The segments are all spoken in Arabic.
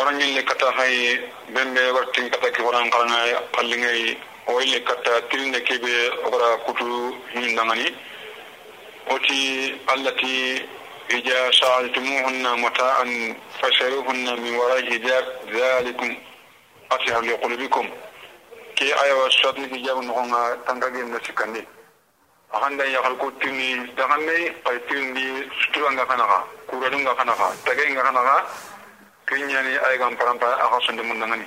oranyin kata hay bembe wartin kata ki waran kalanga kallingai oyle kata tilne kebe ora kutu hindangani oti allati إذا سألتموهن متاعا فسألوهن من وراء حجاب ذلكم أطهر لقلوبكم كي آية وسطن حجاب نغنى تنغي نسكني أخند يخلقو تني دغني أي تني سترانغا خنغا كورانغا خنغا تغينغا خنغا كينياني أيغان برامبا أخصن دمون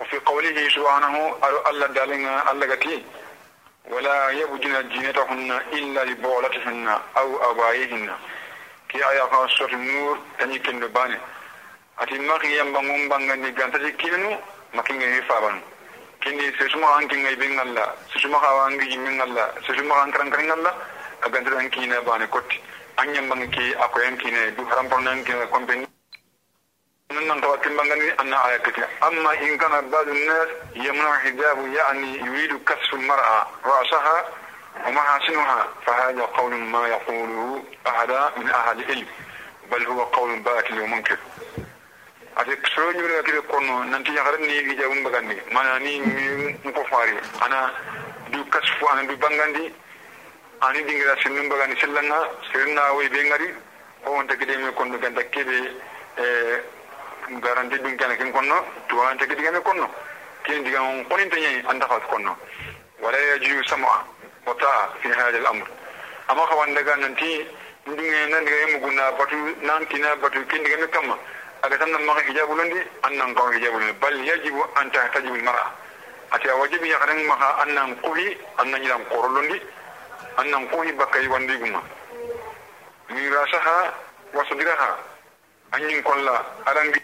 وفي قوله سبحانه الله دالنا الله غتي ولا يبدين جينتهن إلا لبعولتهن أو أبائهن. كي آية خاصة النور تني كن باني. أتي ماكي يمبغون بانغني غانتجي كينو ماكي نغي فابان. كيني سيسما أنكي نغي بين الله سيسما خاوا أنكي من الله سيسما أنكران كرين الله أغانتجي أنكي نباني كوتي. أن يمبغن كي أكو ينكي دو حرام من نقاتل بانغاني أن آياتك أما إن كان بعض الناس يمنع حجاب يعني يريد كسف المرأة رأسها ومحاسنها فهذا قول ما يقوله أحد من أهل العلم. بل هو قول باطل ومنكر. أتك سوى نورا كده قرنو ننتي يغرني إجابة بغني. ما يعني ناني ميم مقفاري أنا دو كسف أنا دو بانغاني أنا دينغرا سنن بغني. سلنا سرنا وي بيغاري هو أنت كده ميكون بغني. كده آه، garanti dun kana kin konno tuwante kidi kana konno kin diga on konin tanye anda fat konno wala yajiu sam'a wa ta'a fi hadha al-amr amma ka wanda ga nanti ndunge nan diga mu guna batu nan tina batu kin diga kama. Aga tan nan maka hijabu londi annan ka hijabu bal yajibu an tahtajibu al-mar'a ati wajibi ya kan maka annan kuhi annan yilan korolondi annan kuhi bakai wandi guma. Mirasaha wa sadraha anyin kolla arangi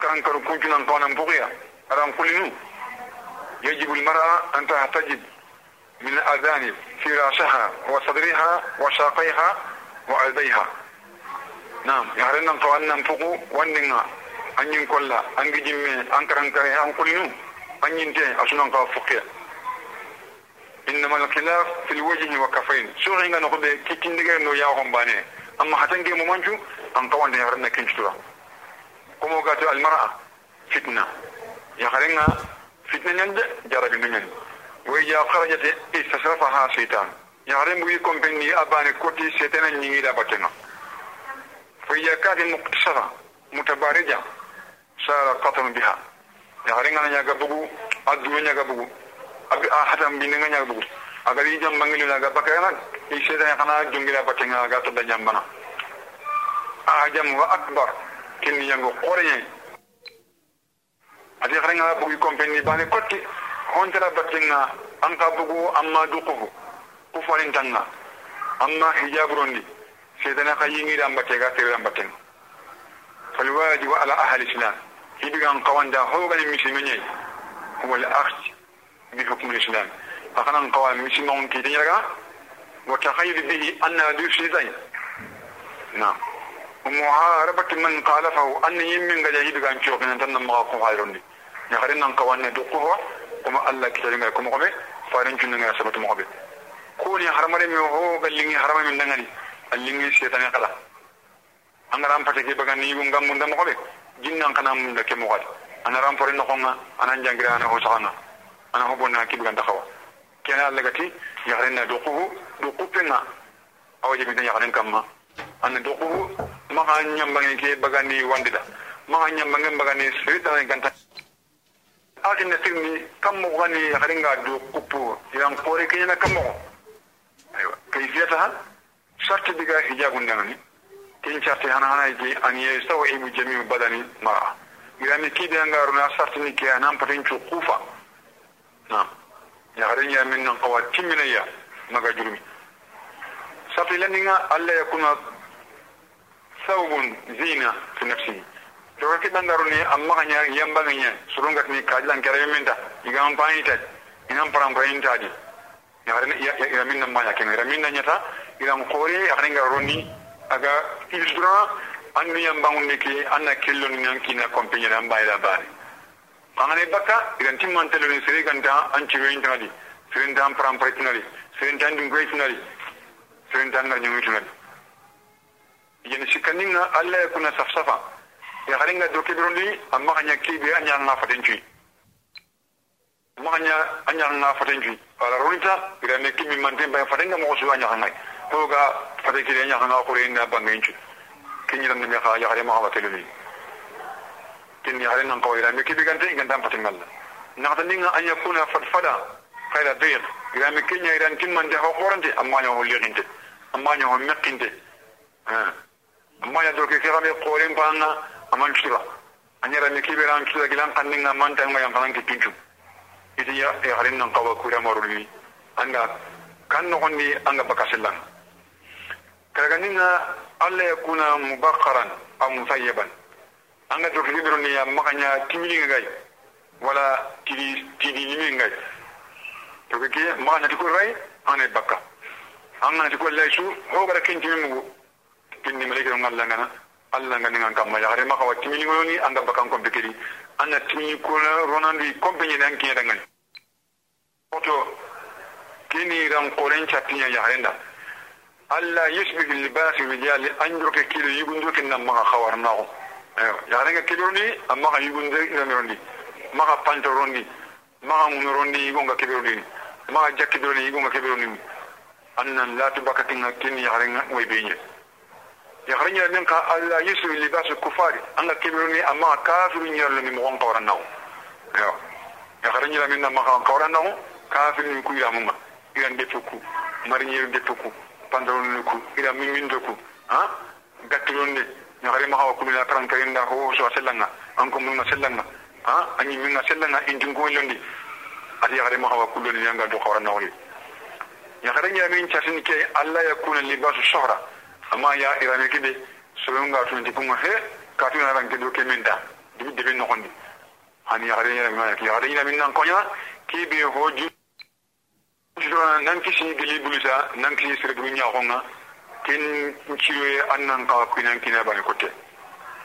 كان كانوا كنتنا نقونا بغيا أرام كلنو يجب المرأة أن تحتجب من الأذان في رأسها وصدرها وساقيها وعلبيها. نعم. يهرنا نقونا نفقو واننا أن ينقل. أن جمي أن كرن كره أن كلنو أن ينتهي. أسنا نقوى فقيا إنما الخلاف في الوجه وكفين سوغي نقول؟ كي تندقى نو ياهم باني. أما حتنجي ممانجو أن قوانا يهرنا كنشتوا komo gato almar'a fitna ya kharenga fitna nyande jarabi nyen way ya kharajat istasrafaha shaytan ya kharem bu kompenni abane koti setena nyingi da batena fa ya kadi muqtasara mutabarija sara qatan biha ya kharenga nya gabugu adu nya gabugu abi hatam binga nya gabugu agari jambangi na ga bakana iseta kana jungira batena ga to da jambana ajam wa akbar kin yango qoreye ati xarenga bugi compagnie bane kotti hontara battenga an ka bugu amma duquhu ku falintanga amma hijaburondi sedana ka yingira mbatte ga tere mbatten فالواجب على أهل الإسلام يبقى قوان دا هو غني أن ومعاربة من خالفه أن يمن قد يهيد كان شوف من تنم ما قوم خيرون يا خرين أن قوان دقوه وما كتير ما يكون مقبل فارن كنا نعيش سبت مقبل كون يا حرام رمي هو قال لي حرام من دعني اللي شيطان قلا أنا رام فتكي بغني يبون قام من دم مقبل جنان كنا من دك مقبل أنا رام فرين نقونا أنا جانغري أنا هو سخنا أنا هو بنا كي بغن دخوا. كان الله كتي يا خرين دقوه بنا أو جبنا يا خرين كم أنا دقوه maka nyambange ke bagani wandida maka nyambange bagani sirita ne ganta akin na tirni kam mo gani haringa do kupu yang kore ke na kam mo aywa kayfiyata ha sharti diga hijabun nangani kin sharti hana hana ji an yastawibu jami'u badani mar'a yani kide ngaru na sharti ni ke anan patin kufa na ya harinya min nan qawatin min ya maga jurumi sharti laninga alla yakuna thawbun zina fi to doga ki dan daruni amma ganya yamba surun ga ni kajlan kare minta. Igam panita igam param panita di ya ya minna ma yakin ya minna nyata igam qori akringa roni aga ilsura annu yamba ngunde ki anna kello nyan ki na kompenya bai da bari pangane baka ila igan timman telo ni sire ganta anchi wentra di sere ndam param panita di sere ndam dungwe sire ndan ndam ngarnyu tunali yen sikanninga alla yakuna safsafa ya haringa do kibironi amma kanya kibi anya nga faten cui amma kanya anya nga faten cui ala ronita ira ne kimi mante ba faten ga mo su anya nga ko ga faten kiri anya nga ko rena bangen cui kinyi ran ne kha ya harima ha teluni kinni harin nan ko ira ne kibi gante ngandam faten ngalla naqdaninga an yakuna fadfada khayra dayq ira me kenya ira timman de ho qorante amma nya ho liqinte amma nya ho meqinte ha amma ya do ke kira me qorin banga aman sura anyara ne kibira an sura gilan kannin na man tan mayan kan pinchu iti ya e harin nan kawa kura maruli anga kan no gondi anga bakasillan kaga ninga alla yakuna mubakkaran aw musayyaban anga to kibiro ni ya makanya timili ngai wala tidi tidi ni ngai to ke makanya to rai ane bakka anga to laisu ho gara kinti mu kinni malike ngalla ngana allah ngani ngan kamma ya harema kawa timini ngoni anga bakan ko bekeri anna timini ko ronandi kompenye nan kinya dangan oto kini ran koren chatinya ya harenda allah yusbihu libas rijal anjuro ke kilo yugundo kin nan maka khawar nawo ya harenga kidoni amma ka yugundo ngamirondi maka pantorondi maka munorondi gonga kibironi maka jakkidoni gonga kibironi annan la tubakatinga kini ya harenga way benye yakharinya min ka alla yusu libasu kufari anga kibiruni amma kafiru nyarlo mi mo qawran naw yo yakharinya min ma ka qawran naw kafiru ni ku ila mumma ila ndefuku marinyer ndefuku pantalon ku ila min min doku ha gattironde yakhari ma ku la karan karinda ho so sellanga an ko mun sellanga ha anyi min sellanga intin ko londi ati yakhari ma ku loni yanga do qawran naw yakharinya min chasin ke alla yakuna libasu shuhra amma ya irame kebe soyon ga tun tikun he ka tun ran do ke minda dibi dibi no kondi hani yare yare ma ki yare ina min nan konya kibe hoju jura nan kisi gili bulisa nan kisi sire dunya honga kin ciwe annan ka kunan kina bane kote.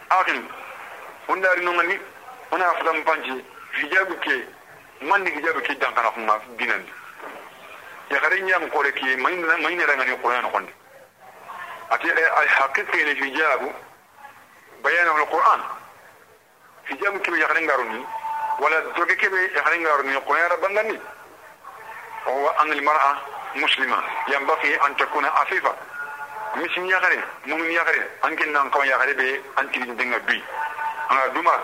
Akin wanda ri no ngani ona fadam panji hijabu ke man ni hijabu ke dan kana kuma dinan ya gare nyam kore ki mai mai ne rangani ko yana kondi الحقيقة الحجاب بيانه القرآن. حجاب كيف يخرين قاروني ولا دوكي كيف يخرين قاروني القرآن ربنا وهو أن المرأة مسلمة ينبغي أن تكون عفيفة. مسلم يخرين مؤمن يخرين أنك نانكو يخرين بي أنت لندن بي. أنا دوما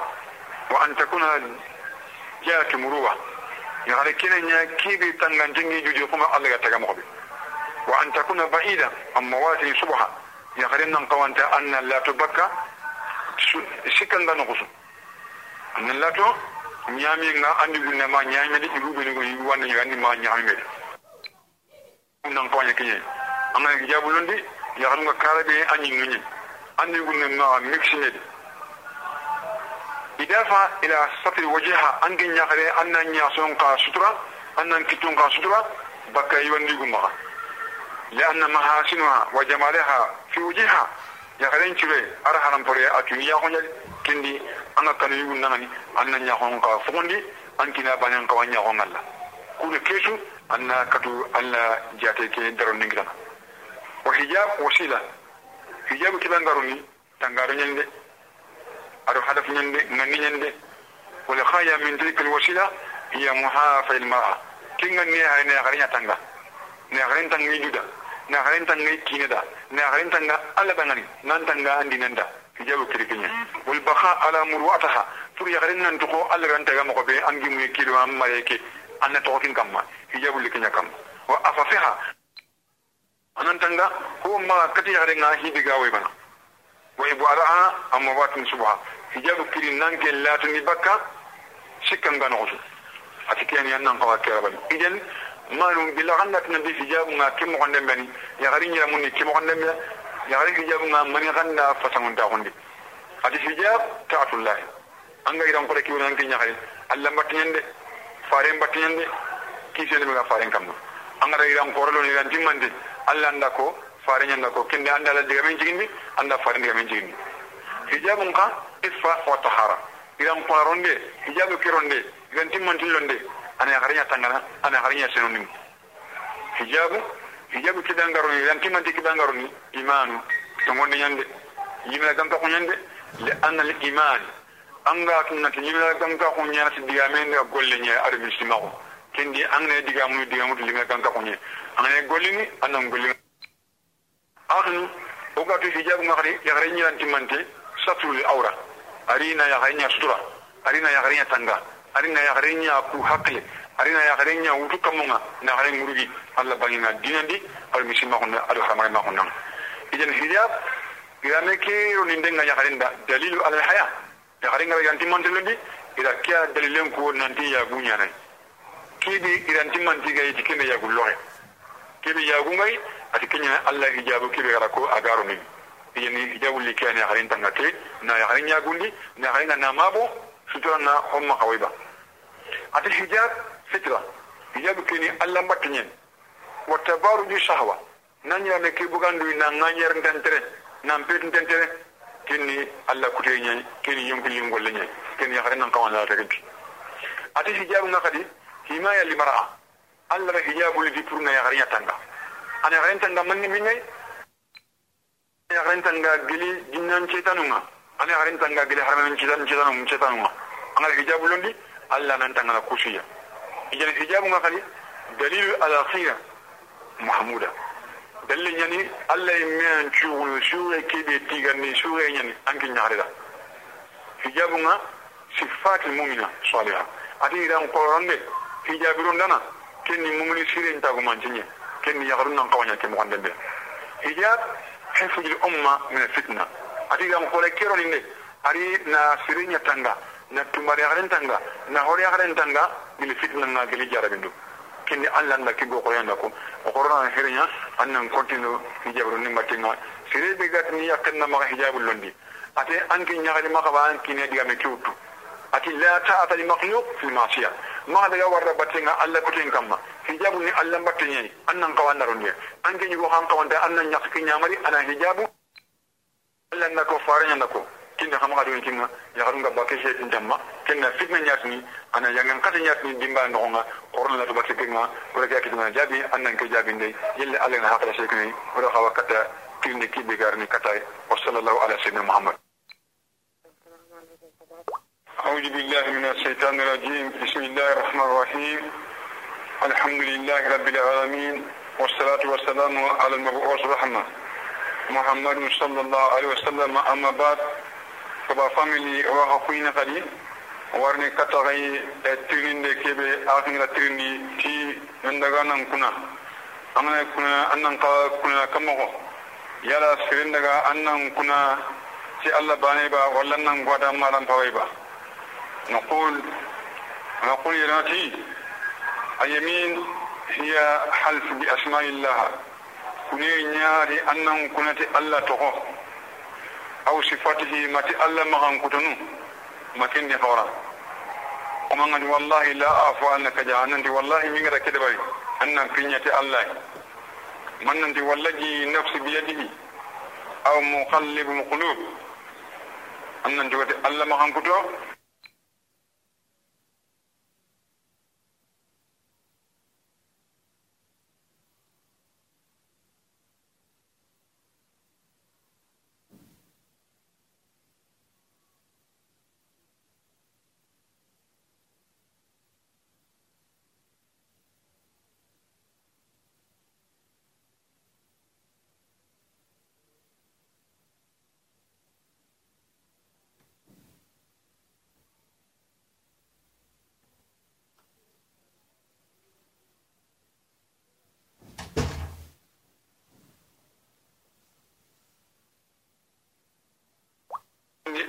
وأن تكون جاءت مروة. يخرين كنا كيف تنغنجنجي جوجي كما الله يتغمق بي وأن تكون بعيدة عن مواتن صبحا. يغرن قوانت أن لا تبكى. شكا بنغص أن لا تبكى نيامي نا أني بنا ما نيامي دي يبوب نيغو يبوب أني يغني ما نيامي دي أنا قوانت كي يجي أنا يجابلون دي يغرن كاربي أني نيني أني بنا ما ميكسي دي يدافع إلى سطر وجهها أنجي نيغري أنني أصنقى سترى أنني كتنقى سترى بكا يواندي قمها. لأن محاسنها وجمالها في وجهها. يا خلين تشوي أرى حرام بري أتوني يا خوني كندي أنا يقول نغني أنا يا خون كا فوندي أن كنا بانيان كوان يا خون الله. كل كيسو أنا كتو أنا جاتي كي درون نغلا وحجاب وسيلة. حجاب كلا نغروني تنغارو نيندي أرو هدف نيندي نغني نيندي والخايا من تلك الوسيلة هي محافظة المرأة كي نغني هاي نغرينا تنغا. garin tanga juda na garin tanga kinida na garin tanga alla bangani nan tanga andi nanda hijabu kirkinya wal baqa ala murwataha tur ya garin nan to ko alla ran taga mo be angi mu kilo am mareke anna to kin kamma hijabu likinya kam wa afafiha anan tanga ko ma kati ya garin hibi gawe bana wa ibwaraha amma watun subha hijabu kirin nan ke latuni bakka sikkan gano atikiyan yan nan kawa kera bani idan manu bila ganna tan bi hijabu nga kim mo ndem bani ya gari nyira mun ni kim mo ndem ya gari hijabu nga mani ganna fasangun ta gondi ati hijab ta'atullah anga iran ko ki wonan kinya gari allah batiyande fare batiyande ki sene ga fare kam anga iran ko rolo ni ran timmande allah anda ko fare nyanda ko kende anda la diga men jigindi anda fare diga men jigindi hijabu nga ifa wa tahara. Iran ko ronde hijabu kironde iran timmantillonde ana harinya tangana ana harinya senonim hijabu hijabu kidangaro ni yanti man kidangaro ni imanu to ngonde nyande yimna gam ko nyande li anna al iman anga tunna tinyina ganga ko nyana ti diga men ga golle nya arbi simago kendi angne diga mu diga mu linga ganga ko nya angne gollini anan gollini akhnu o ga to hijab ngari ya gari nya timante satul awra arina ya gari nya sutura arina ya gari nya tanga arina na yagare nya ku hakle. Ari na yagare nya wutu kamunga. Na gari murugi alla bangina dinandi al misima kunna al haramay ma kunna idan hijab gane ke ronin denga yagare nda. Dalilu al haya. Yagare ngara yanti mantelondi ida kya dalilen ko nanti ya gunya nai kibi iranti manti ga kende ya gullohe. Kibi ya gungai ati kenya alla hijabu kibi gara ko agaro ni. Yani hijabu likani yagare ntanga te na yagare nya na gari na mabo sutura na homma kawaiba atel hijab fitra hijabu kini allah mbatta ñen wa tabaruju sahwa nañirane ke buganduy na ŋañer ntentere nan pet ntentere kenni allah kute ñayi kenni yonki lingolle ñayi kenni yakare nan kawanlala tegenpi ate hijabu nga kadi himaya limaraa allah ra hijabu lidi pour na yakare ñattanga ana yakare ntanga manni mi ñayi yakare ntanga gili dinnan cetanunga ana yakare ntanga gili haramamen cetanunga angara hijabu londi allah nan tanga kusiya ijan hijabu ngakadi dalilu ala khira mahmuda dalilin yani allah yi miyan ciwo shure kebe tiganni shure yani an kin yare da hijabu nga sifatil mu'mina salihah ati idan qoronde hijabiron dana kenni mumini sire nta ko mantinye kenni yagarun nan kawanya ke mo kandende hijab hifzul umma min fitna ati idan qore kero ni ari na sirinya tanga na tumari yagaren tanga. Na hori yagaren tanga min fitna nga gili jarabindu. Kindi allah na kigo ko yanda ko o korona herinya annan kontinu hijabru ni matinga. Sire be gat ni yakanna ma hijabul londi. Ate anki nyagali maka ba anki ne diga me tutu ati la ta'ata li makhluq fi ma'siyah. Ma daga warra batinga allah ko tin kamma. Hijabu ni allah batinye annan kawanna ronde anki ni go han kawanda annan nyakki nyamari ana hijabu. Allah na ko faranya na ko kinda xam xadu kinga ya xadu nga bakke he tin jamma kenna fitna nyatni ana yangan kata nyatni dimba no nga korna la to bakke kinga ko rek yakiti jabi annan ke jabi ndey yelle allah na hakala shekni ko do xawa kata kinni ki be garni kata wa sallallahu ala sayyidina muhammad أعوذ بالله من الشيطان الرجيم بسم الله الرحمن الرحيم الحمد لله رب العالمين والصلاة والسلام على المبعوث رحمة محمد صلى الله عليه وسلم أما بعد kaba family wa hakuina kadi warni katagai tirinde kebe akhira tirindi ti ndaga nan kuna amana kuna annan ka kuna kamako yala sirin daga annan kuna ci Allah bane ba wallan nan gwada maran pawai ba نقول نقول يناتي اليمين هي حلف بأسماء الله كني نياري أنهم كنت الله تقو أو صفاته ما الله مغان كتنو ما كني فورا. ومن والله لا أعفو أنك جاء والله من غير كده بري أن كنية الله. من أنت والله نفسي بيده. أو مقلب القلوب أن أنت الله مغان كتنو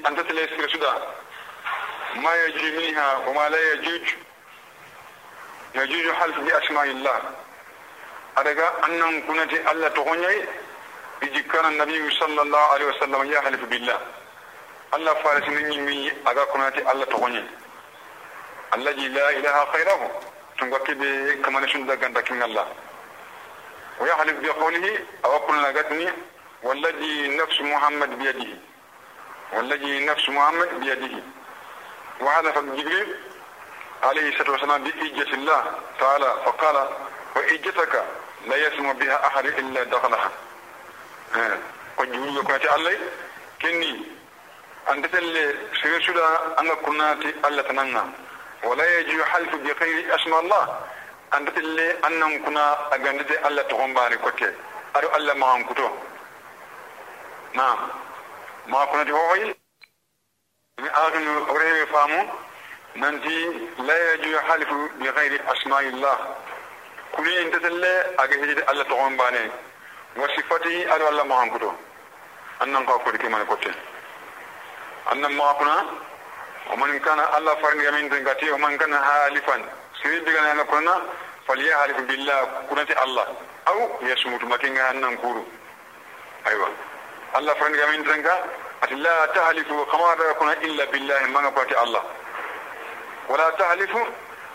أن تتلسك سودا ما يجي منها وما لا يجوج. يجوج حلف بأسماء الله. أدقى أن كنت ألا تغني. يجي كان النبي صلى الله عليه وسلم يحلف بالله. الله فارس مني مي أدقى كنت ألا تغني. الذي لا إله خيره. تنقى بي كما نشن دقا الله. ويحلف بقوله أو كنا قدني والذي نفس محمد بيده. والذي نفس محمد بيده. وحلف جبريل عليه الصلاة والسلام بإجة الله تعالى فقال وإجتك لا يسمع بها أحد إلا دخلها. قد جبريل كنت علي؟ كني أن تتل سيسولا أن كناتي ألا تنانا ولا يجي حلف بخير اسم الله أن تتل أن كنا أغندي ألا تغنباني كوتي. أدو ألا ما أنكتو نعم. ما كنت هوي من آخر أوريه فامو ننتي لا يجي حلف بغير أسماء الله كل انت تتل أغندي ألا تغنباني وصفته أدو ألا ما أنكتو أنن قاكوري كمان كوتي أن ما كنا ومن كان الله فرن يمين تنكتي ومن كان حالفا سيد بغنا أن كنا فليحلف بالله كنت الله أو يسموت مكين أن نكورو أيوة الله فرن يمين تنكا لا تحلفوا كما كنا إلا بالله ما نقول الله. ولا تحلفوا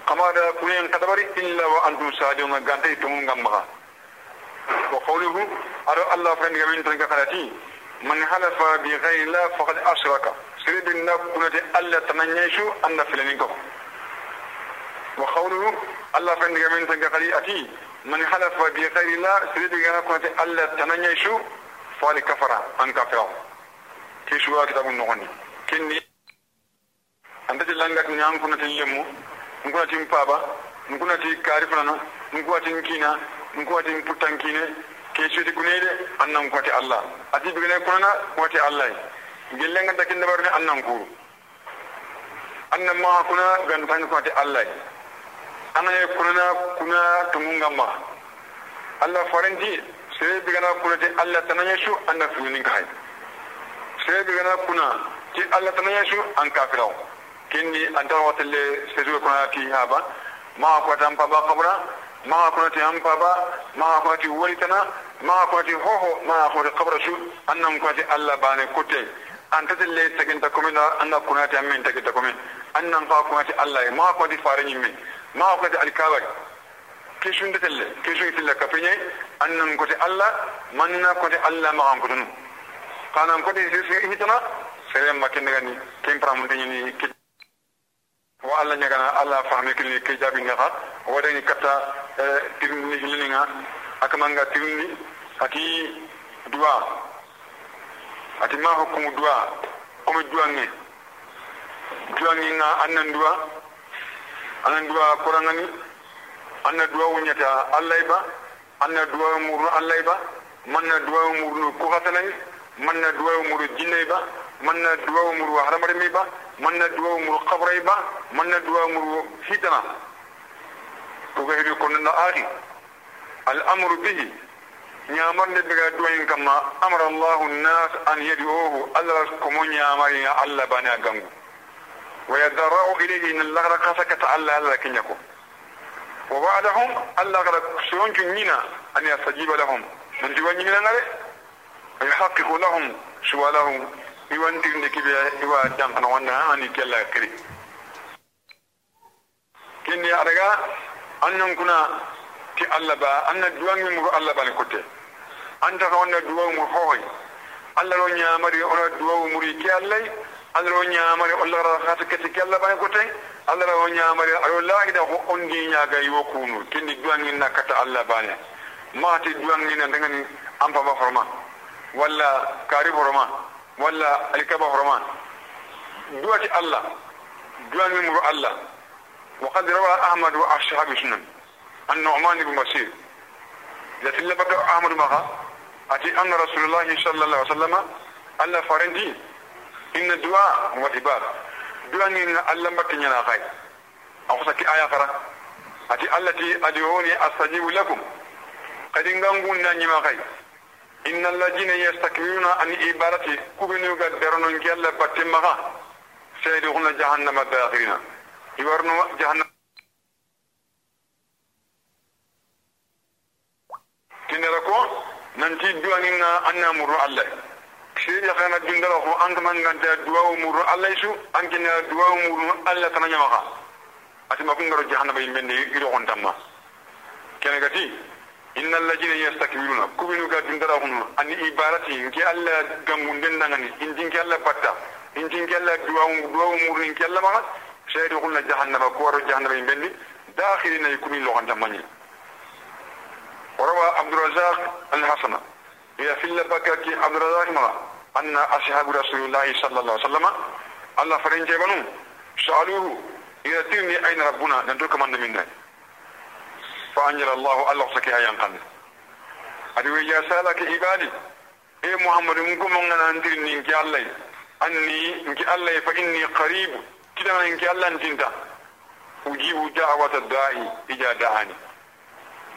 كما كنا كدبري إلا وأنتم صادقون غانتي تمون غمغا. وقوله أرى الله فرن يمين تنكا خلاتي من حلف بغير الله فقد أشرك. سيد النبي ألا تمنيشو أن فلنكو وقوله الله فإن من تنقلي أتي من حلف بغير الله سيد النبي ألا تمنيشو فالي كفر أن كفر كيشوا كتاب النغني كني أنت تلانغك نيان كنا تلمو نكونا تيم بابا نكونا تي كارفنا نكونا تيم كينا نكونا تيم بطنكيني ke cuti gunede annan kwati allah ati bigene kunana kwati allah gellenga takin da barne annan kuru annan ma kuna gantan kwati allah annan kunana kuna tumunga ma allah faranti sai bigana kunati allah tananya shu annan funin kai sai bigana kuna ti allah tananya shu an kafiraw kinni antar watalle sai zuwa kuna ti haba ma kwatan pa ba kabra ما كنت أم بابا ما كنت ولتنا ما كنت هو ما كنت قبر شو أنهم كنت الله بان كتي أنت اللي تكن تكمنا أن كنت أمين تكن تكمن أنهم كنت الله ما كنت فارني من ما كنت الكابر كيشون تتل كيشون تتل كفيني أنهم كنت الله من كنت الله ما هم كنتم كانوا كنت هيتنا سلام ما كنا كني كم برامتني كي wa Allah nyagana Allah fahmi kini ke jabi ngaha wadani kata tirni hilinga akamanga tirni ati dua ati ma hukumu dua kome dua nge dua nge nga annan dua annan dua kurangani anna dua wunyata Allah iba anna dua murnu Allah iba manna dua murnu kuhatanai manna dua murnu jinna iba manna dua murnu haramari iba manna dua murnu qabra iba manna dua murnu hitana وغير كنا آخي الأمر به نعمر نبغى دوين كما أمر الله الناس أن يدعوه الله كمون نعمر يا الله بنا جنبه ويدرأ إليه إن الله ركسك الله الله كنيكو وبعدهم الله قد سيون جنينا أن يستجيب لهم. من جوان جنينا نرى ويحقق لهم سؤالهم يوان تغني كبير يوان دم أنا وأنا أني كلا كري. كني أرجع. annan kuna ti Allah ba anna duwan mi muru Allah bani kote anta ka wonna duwa mu hoy Allah ro nyaamari ona duwa muri ki Allah Allah ro nyaamari Allah ra khata kati ki Allah bani kote Allah ro nyaamari aro lahi da ko ondi nyaaga yo kunu kindi duwan ni nakata Allah bani ma ti duwan ni na ngani ampa ba horma walla kari horma walla alikaba horma duwati Allah duwan mi muru Allah وقد روى أحمد وأصحاب سنن النعمان بن بشير لكن لبك أحمد مغا أتي أن رسول الله صلى الله عليه وسلم ألا فرندي إن الدعاء هو عبادة. دعاء إن ألا بكني ناقاي أو آية فرا. أتي التي أدعوني أستجيب لكم. قد نغنغون ناني مغاي إن الذين يستكبرون عن عبادتي كبنوا قد درنون كيالا باتي مغا سيدخلون جهنم داخلين iwarno jahannam tinera ko nanti duwaninga anna murro allah siri yakana dundara ko an kama nganta duwawu murro allah su an kina duwawu murro allah tana nyamaka ati makun ngaro jahannama yimbende iro kon tamma kene gati inna allajina yastakbiruna kubinu ga dundara hono an ibarati nki allah gangunden dangani injinki allah batta injinki allah duwawu duwawu murro inki allah maka سيدخلنا جهنم كور جهنم يبني داخلين يكون لغة تماني وروى عبد الرزاق الحسن هي في اللبكة عبد الرزاق ما anna ashabu rasulillahi sallallahu alaihi wasallam allah farin jebanu sa'aluhu ila tirni ayna rabbuna nan to kaman minna fa anjala allah allah saki ayan kan adi we ya salaka ibadi e muhammadu mun mon ngana ndirni ki allah anni nki allah fa inni qarib kidana nki allah ntinta ujibu da'wata da'i ija da'ani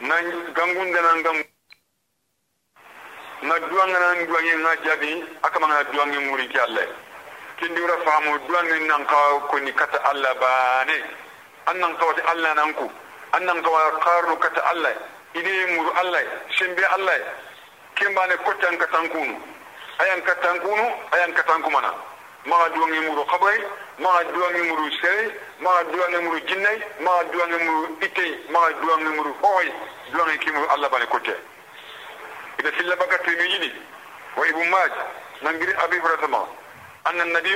nan gangun da nan gangun nga duwanganan duwanga nga jabi aka manga duwanga muri allah kindi wura famu duwanga nan ka ko ni kata allah baane. Annan ka wata allah nan ku annan ka kawa kata allah. Ide muru allah sembe allah. Kembane kottan katankunu ayan ka katankunu ayan ka tanku mana ma duwanga muru qabai ma duwanga muru sey ma duwanga muru jinnay ma duwanga muru itey ma duwanga muru hohoy duwange kimuru allah ba ne kotte إذا اللبكة الترمذي وابن ماجه نغري أبي هريرة أن النبي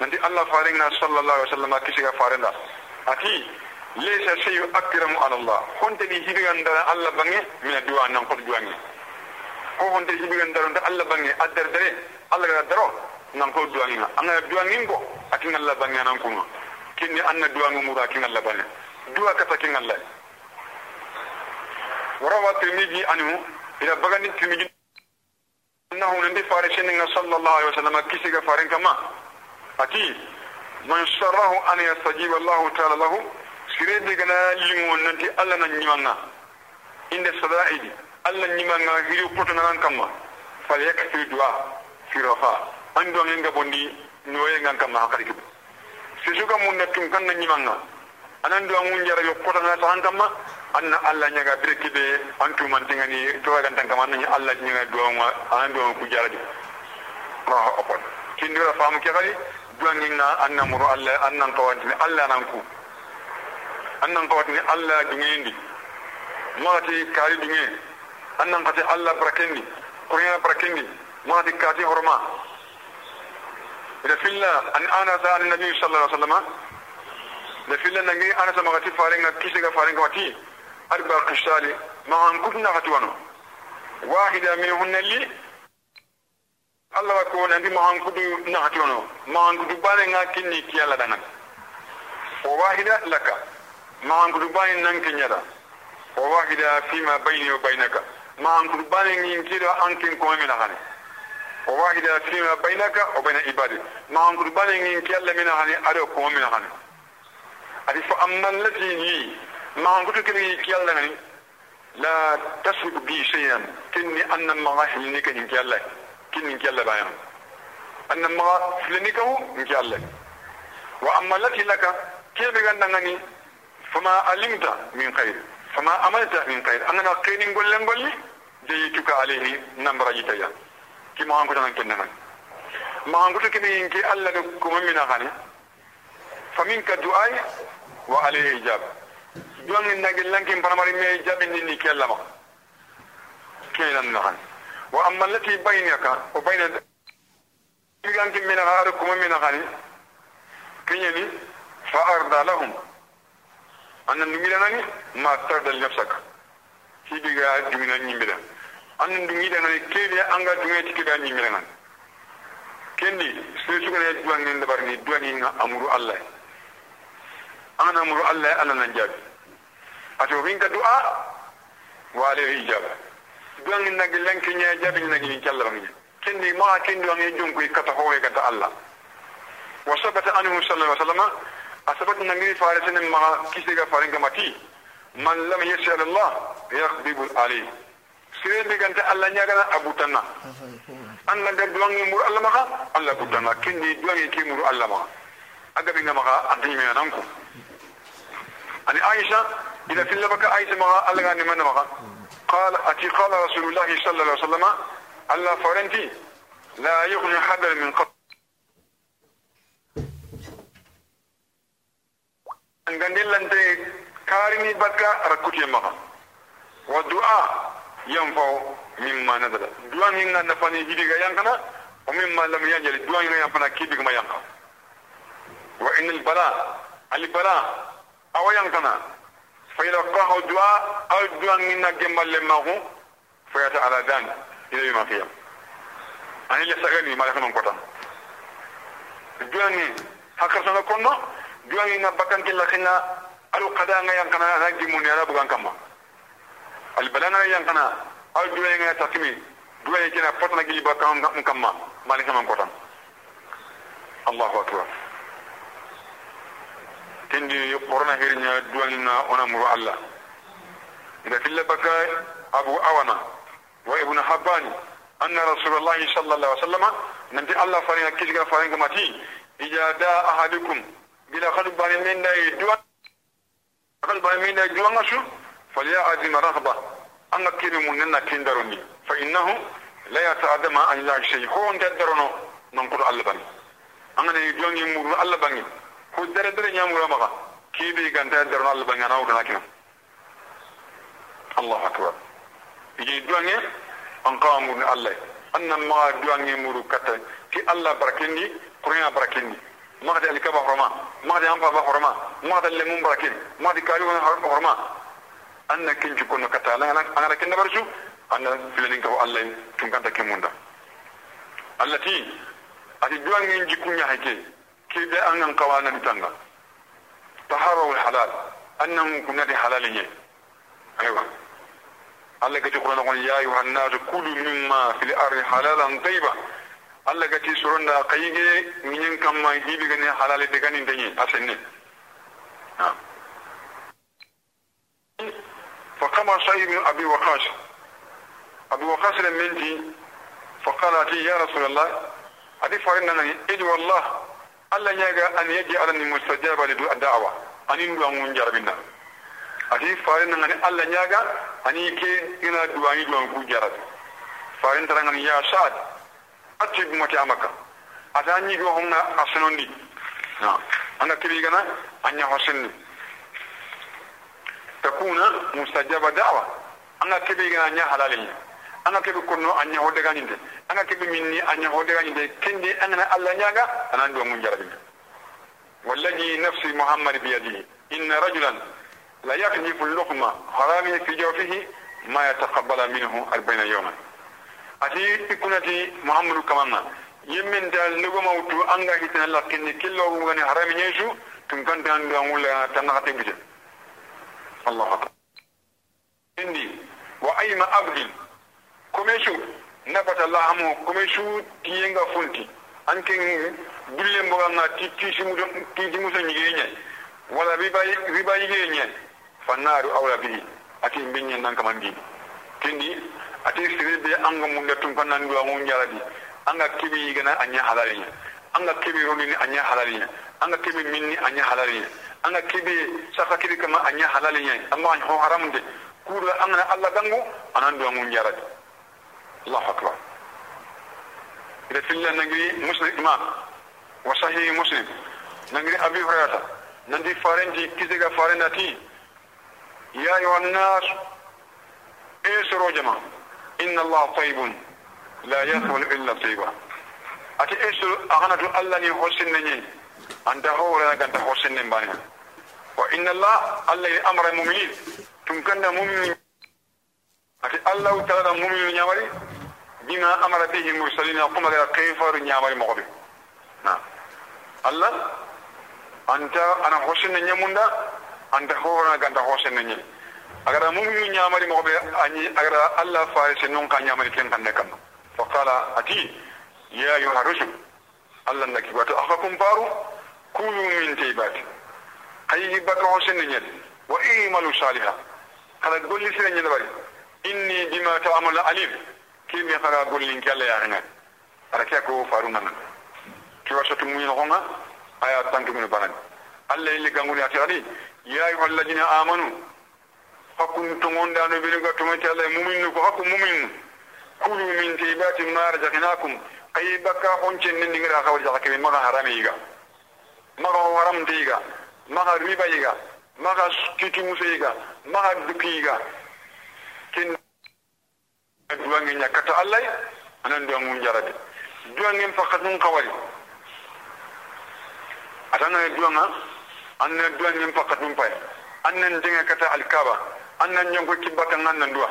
نندي الله فارنا صلى الله عليه وسلم كشي فارنا أتي ليس شيء أكرم على الله كنت دي هيبي عند الله بني من honde hibi gan daron da Allah bangi addar dare Allah ga daro nan ko duwangi na anga duwangi ngo akin Allah bangi nan kuma kinni anna duwangi mura akin Allah bangi duwa ka takin Allah warawa tirmidhi anhu ila bagandi timiji annahu nandi fare sheninga sallallahu alaihi wasallam kisiga faren kama ati man sharrahu an yastajiba Allah ta'ala lahu sire de gana limo nanti alla nan nyimanga inde sadaidi alla nyimanga hiri poto nan kama fal yakfi du'a fi rafa ando ngenga bondi noye ngan kama hakari kibu sisuga mun natum kan nan nyimanga anan du'a mun jara yo poto nan tan kama anna alla nyaga bireki be antu man tingani to ga tan kaman nya alla nyaga do ma an do ku jaraji Allahu akbar kindira famu ke kali duwangi na anna muru alla annan kawantini alla nan ku annan kawantini alla dungendi magati kari dunge annan kati alla brakendi kurina brakendi magati kati horma. Ida filla an ana sa an nabi sallallahu alaihi wasallam nangi ana sa magati farenga kisiga farenga wati أربع قشال ما أنكتنا هتوانو واحدة منهن اللي الله يكون عندي ما أنكتو نهتوانو ما أنكتو بالنا كني كيالا دنا وواحدة لك. ما أنكتو بالنا نكنيرا وواحدة فيما بيني وبينك. ما أنكتو بالنا نكيرا أنكن كومي نهاني. وواحدة فيما بينك وبين عبادك ما أنكتو بالنا نكيالا من هاني أدو كومي نهاني. أدي فأما التي هي ما قلت كني كيالا نني لا تسبق بي شيئا كني أن ما حلني كني كيالا كني كيالا بايان أن ما حلني كهو كيالا وأما التي لك كيف بغنغني فما علمت من خير فما عملت من خير أنا قيني نقول نقول لي جيتك عليه نمبر جيتيا كما أنكت أنا كنا ما أنكت كني كي الله كم من أغاني فمنك دعاء وعليه إجابة duwangi nagi lankin paramari me jabindi ni kellama kenan nahan wa amma allati bainaka wa baina diganki min haru kuma min hani kinyani fa arda lahum anna numira nani ma tarda li nafsaka hibiga dumina nyimbira anna dumida nani kebe anga dumina tikida nyimbira nani kendi sai suka ne duwangi ndabar ni duwangi amuru allah ana amuru allah ana nan jabi ato winka du'a wale ijaba duwan na gilan kinya jabi na gini kalla bangi kindi ma kindi wangi junku kata hoye kata Allah wa sabata anhu sallallahu alaihi wasallam asabat na ngiri farisin ma kisiga farin kamati man lam yasal Allah yaqbibu alayhi sire bi ganta Allah nya gana abutanna an na duwan mur Allah maka Allah butanna kindi duwan ki mur Allah maka aga bi maka ani Aisha إذا في أي سماء الله غني من مغا. قال أتي قال رسول الله صلى الله عليه وسلم الله فرنتي لا يغني حدا من قط أن قندل أنت كارمي بكا ركوتي مغا. والدعاء ينفع مما نزل. دعاء هنا نفاني هيدي ينكنا ومما لم ينجل. دعاء هنا ينفنا كيبك ما ينكا وإن البلاء البلاء أو ينكنا فيلقاه الدعاء أو الدعاء منا جمال لما هو فيتعالى ذلك إلى يوم القيامة ani le sagani mala kama kotan duwangi hakar sana kondo duwangi na bakan killa khinga alu qada nga yang kana na gimun ya bugan kama al balanga yang kana al duwangi nga takmi duwangi kina potna gili bakan kama mala kama kotan allahu akbar kendi qorona hirnya duwangi nga ona muru allah ida filla baka abu awana wa ibn habbani anna rasulullahi sallallahu alaihi wasallam nanti allah faringa kisga faringa mati ija da ahadukum bila khadu bani min dai duwa khadu bani min dai duwa ngasu falya azim raghba anga kiri mun kindaroni fa innahu la yata'adama an la shay ho on tadarono non ko allah bani anga ne duwa ngi muru allah bani ko dare dare nyamura maka kibi ganta darono allah bani ana wudana kinam الله أكبر يجي دواني أنقام من الله أن ما دواني مرو كتا كي الله بركني قرنا بركني ما هذا اللي كبا حرما ما هذا أنفا حرما ما هذا اللي مم بركين ما هذا كاريو حرما أن كنت كنا كتا لا أنا أنا كنا برشو أنا فيلين كبا الله كم كنت كموندا ده أن قوانا نتانا طهارة الحلال أنهم كنا دي حلالين أيوة Allah gati Qur'an ko ya ayuha an-nas kulu mimma fil ardi halalan tayyiba Allah gati suronda kayige minyen kamma hibi gani halale de gani denye asenne فقام صاحب أبي وقاص أبي وقاص لمنتي فقال يا رسول الله أدي فارنا إدو الله الله يجا أن يجعلني مستجابا للدعوة أن يندو من جربنا ati farin ngani alla nyaga ani ke ina duwani duwan ku jarat farin tara ngani ya sad ati mati amaka ata nyi go honna asnondi na anga kiri gana anya hosenni takuna mustajaba da'wa anga kiri gana anya halalin anga kebe kunno anya hodde ganinde anga kebe minni anya hodde ganinde kindi anga alla nyaga anan duwan mun jarabin. والذي نفسي محمد بيده إن رجلا لا يقذف اللقمة حرام في جوفه ما يتقبل منه أربعين يوما أتي إكونتي محمد كمان يمن دال نغما وتو أنغا هيتنا الله كني كيلو وغني حرام يشو تنكن تان دولا تنغتي بجل الله أكبر عندي وأيما أبدل كمشو نبت komesu nafata lahamu komesu tiyenga funti. Anke dulle mbogal na ti ti muso nyige nye wala riba riba yige nye fannaru awla bi ati mbinye nan kamandi tindi ati sirebe anga munda tum fanan duwa mun anga kibi gana anya halalinya anga kibi romini anya halalinya anga kibi minni anya halalinya anga kibi saka kibi kama anya halalinya amma an ho haramde kura anga Allah dangu anan duwa mun jarabi Akbar. Ida filla nangri muslim imam wa sahih muslim. Nangri abi hurairah. Nandi farendi kizega farendati. يا أيها الناس اسروا جماعة إن الله طيب لا يقبل إلا طيبا أتي اسروا أغنى الله يحسن ني أنت هو لا أنت حسن نبانيا وإن الله الله أمر المؤمنين تمكن مؤمن أتي الله تعالى مؤمن نيامري بما أمر به المرسلين يقوم على كيف نيامري مغبي نعم الله أنت أنا حسن نياموندا anta hona ganta hosen ni agara mum yu nyamari mo be ani agara allah fa se non ka nyamari ken kan kan fa qala ati ya ayuha rusul allah naki wato akhakum faru kulu min taybati ayi baka hosen ni wa imalu salihah kala golli sire ni bari inni bima ta'malu alim kimi kala golli kala ya ngana ara ke ko faru nan ki waso tum ni ngonga aya tanki mun banan allah illi ganguni ati يا أيها الذين آمنوا حكم تمون دانو بلغة تمون الله مؤمن حكم مؤمن. كلوا من طيبات ما رزقناكم. أي بكا خونشن نندغرا خول جاكي مغا حراميغا مغا حرام تيغا مغا ريبا يغا مغا كيتي موسيغا مغا دكيغا كن duwangi ñakkata allah anan duwangu jarade duwangen fakat nun kawari atana duwanga anna duwa nyim fakat num pay annan dinga kata alkaba annan nyongo kibaka nganna duwa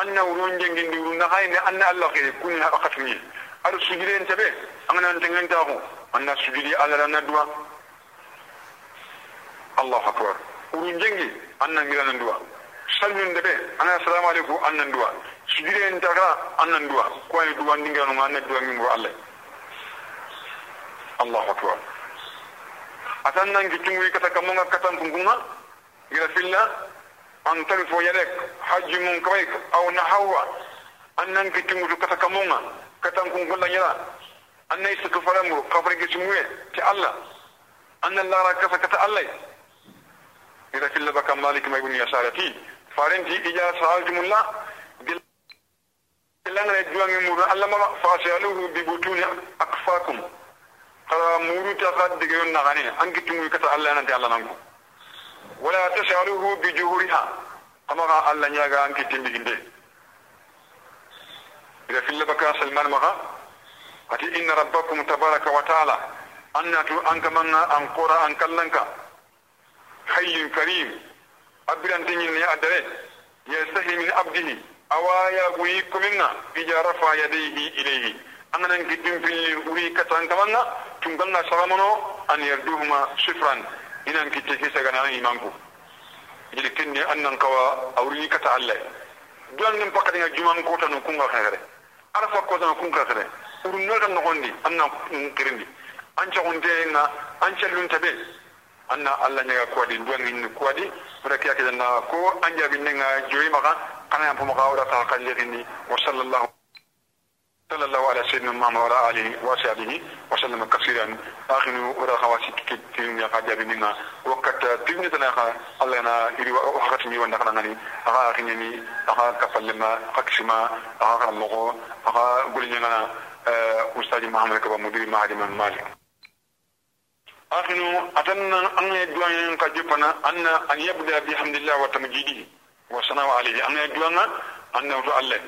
anna wuron jengin di na hayne anna allah ke kuni akatmi ar sujire tabe angana tengen ta ko anna sujudi ala na duwa allah akbar urun jengi anna ngirana duwa salmin de be ana assalamu alaikum anna duwa sujire en taga anna duwa ko ay duwa ndingano anna duwa min go allah allah akbar atan nan gitungu kata kamonga katan kungunga gira filla an tan fo yalek hajji mun kawai aw nahawa an nan gitungu kata kamonga katan kungulla yara an nay suka faramu kafar gismuye ti Allah an nan lara kasa kata Allah gira filla baka malik mai bun yasarati farenti ija sa'altumullah bil langare juwangi muru Allah ma fasialuhu bi butuni akfakum kala muru ta ka diga yon na gane an gitu mu kata Allah nan ta Allah nan wala tasharuhu bi juhuriha kama ga Allah nya ga an kitin diginde ila fil baka salman maka ati inna rabbakum tabaraka wa ta'ala annatu an kamanna an qura an kallanka hayyun karim abiran tinyin ya adare yastahi min abdihi awaya guyi kuminna ija rafa yadayhi ilayhi anganan giddin filli uri katan kamanna tungalna saramono an yarduhuma sifran inan kitte kisa gana imanku jili kinni annan kawa awri kata allah duan nim pakati nga juman ko tanu kunga khere arfa ko tanu kunga khere urun no tan nogondi anna kirindi anca hunde nga anca lun tabe anna allah nyaga ko di duan ni ko di rek yake na ko anja binne nga joyi maka kana yam pumaka ora ta kalletini wa sallallahu صلى الله على سيدنا محمد وعلى اله وصحبه وسلم كثيرا اخر ورا خواسي كتير يا قاجا بينا وقت تبني تنا الله أنا يري وقت مي وانا كنا ني أها اخني أها كفلما قكشما أها مغو أها قولي لنا أستاذ محمد كبا مدير معهد مالك آخر أتنا أن يدعون كجبنا أن أن يبدأ بحمد الله وتمجيده. وصنع عليه. أن يدعون أنه الله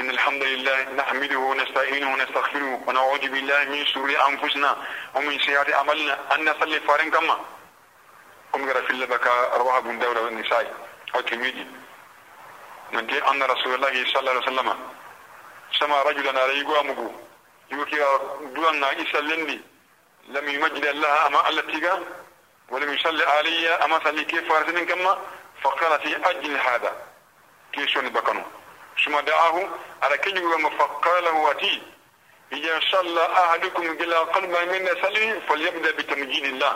إن الحمد لله نحمده ونستعينه ونستغفره ونعوذ بالله من شرور أنفسنا ومن سيئات أعمالنا. أن نصلي فارن كما. أم في اللبك رواه بن داود والنساء أو تلميذي ننتي أن رسول الله صلى الله عليه وسلم سمع رجلا عليه قامه يوكي دوانا يسلني لم يمجد الله أما التي ولم يصلي علي أما صلي كيف فارسين كما؟ فقال في أجل هذا. كيشون بكنو؟ ثم دعاه على كل يوم فقال له واتي إذا صلى أحدكم إلى قلب من سلي فليبدأ بتمجيد الله.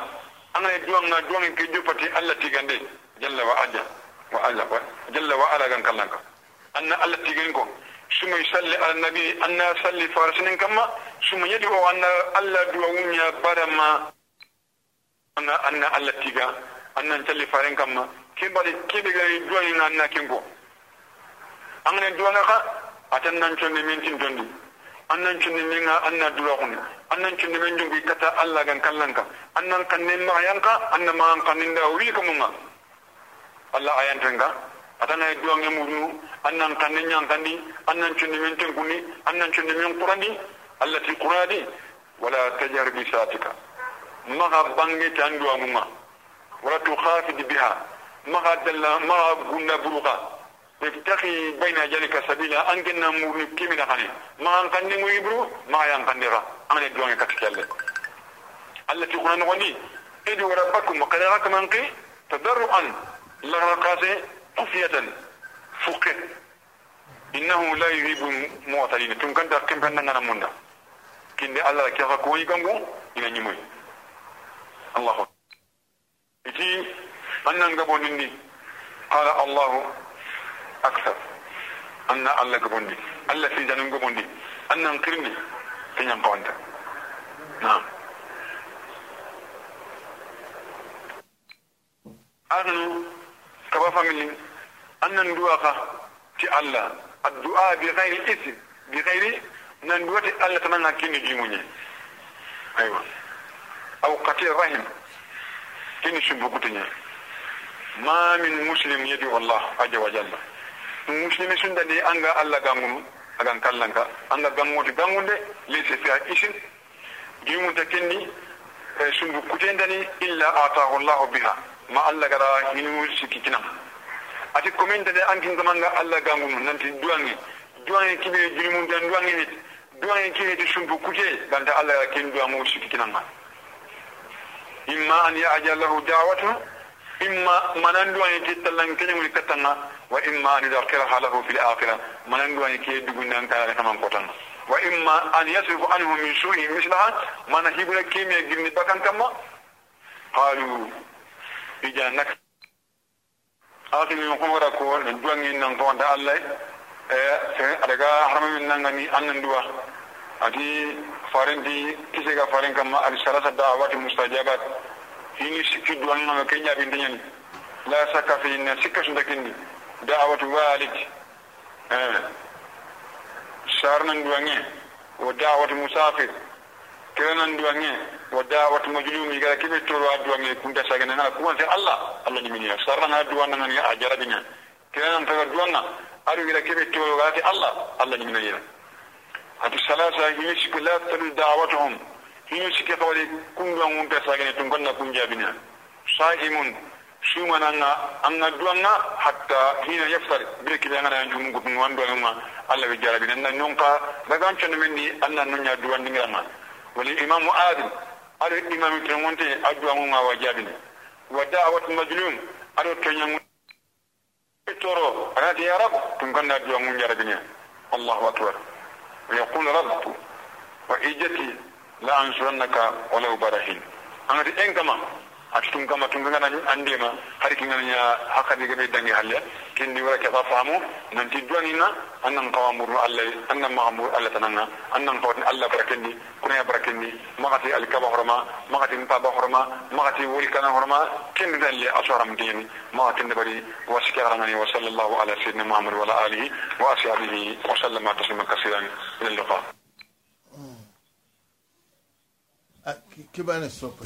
أنا يدوان ندوان كجوفتي التي عندي جل وعلا وعلا جل وعلا كان كلامك أن التي عندكم ثم يصلي على النبي أن يصلي فارسين كما ثم يدعو أن الله دعوهم يا برما أن أن التي أن نصلي فارسين كما كيف كيف يدعون أن كينكو angane duwanga ka atan nan chonni min tin dondi annan chonni min ga anna duwa kun annan chonni min jungi kata alla gan kallanka annan kannen ma yanka annan ma kannen da wi ko munga alla ayan tenga atana duwange murnu annan kannen yankandi annan chonni min tin kuni annan chonni min qurani allati qurani wala tajar bi satika maga bange tan duwa munga wala tukhafid biha maga dalla maga gunda buruka ابتغي بين ذلك سبيلا ان كنا كيمنا خاني ما ان كان نمو يبرو ما يان كان ديرا أنا دوان كتكل التي قلنا نغني ادعوا ربكم وقال من قي تضرعا لرقاسه خفية فوق إنه لا يحب المعتدين. تم كان كم كان نانا منا كين الله كيف كوي كانغو إلى نيموي. الله. إتي أننا نغبون قال الله أكثر. أن الله قبندي الله في جنون قبندي أن ننكرني في نمقوانت نعم. أغنو kaba famili annan du'a ka ti Allah. Addu'a bi ghairi ism bi ghairi nan du'a ti Allah tanan hakini jimunye aywa. Aw qati rahim kini shubukutunya ma min muslim yadi Allah aja wa jalla. Muslimi sunda ni anga Allah gangum agan kallanka. Anga ganguti gangunde lise fi isin jimunta kenni eh, shubukutunya dani illa atahu Allah biha. Ma allah gara hinu sikki kinam ati komin de ankin zamanga alla gangum nanti duwangi duwangi kibe julimun dan duwangi ni duwangi kibe ti sumpu kuje banta alla kin duwamu siki kinanga imma an ya'jal lahu da'watu imma manan duwangi ti tallan kenyum katanga wa imma an yudkhiraha lahu fil akhirah manan duwangi ke dugunan kala kaman kotanga wa imma an yasrifu anhu min su'i mislaha mana hibra kime girni bakan kama qalu ija nak. Alati min ko wara ko ne duangi nan ko da allah e se adaga harami min nan ngani annan duwa. Ati farindi kise ga farin kam al sharasa da'awati mustajabat. Hini sikki duangi nan ke nyaabi ndenyen la saka fi ne sikka su sun dakindi da'awatu walid e sharnan duangi wa da'awatu musafir. Kiranan duwangi wa da'awatu majlumi ga kibe toro duwangi kunta sagana na kuma sai Allah Allah ni miniya sarana duwanna ngani a jarabinya kiranan taga duwanna adu gira kibe toro ga Allah Allah ni miniya atu salasa hini sikki la talu da'awatuhum hini sikki kawali kun duwangun ta sagana tun gonna kun jabina sa'imun sumana nga anga duanga hatta hina yaftar be kibe ngana yanju mun wando ngama Allah be jarabi nan nan nonka daga an chon men ni annan nunya wonte addu'a mun wa jabini wa da'wat majnun ala to nyam toro anati ya rab tun kanna addu'a mun jarabini Allahu akbar ويقول رب وإجتي لا أنصرنك ولو برهين أنا إنكما atutum kama tun ngana andema hari kingana ya hakadi gabe dangi halle kendi wala ke famu nanti duanina annan qawamuru allah annan ma'mur allah tananga annan qawtin allah barakendi kuna barakendi magati al kaba horma magati mpa ba horma magati wuri kana horma kendi dalle asharam dini magati ndabari wa sikarangani wa sallallahu ala sayyidina muhammad wa ala alihi wa ashabihi wa sallama taslima kaseeran ila liqa kibane sopa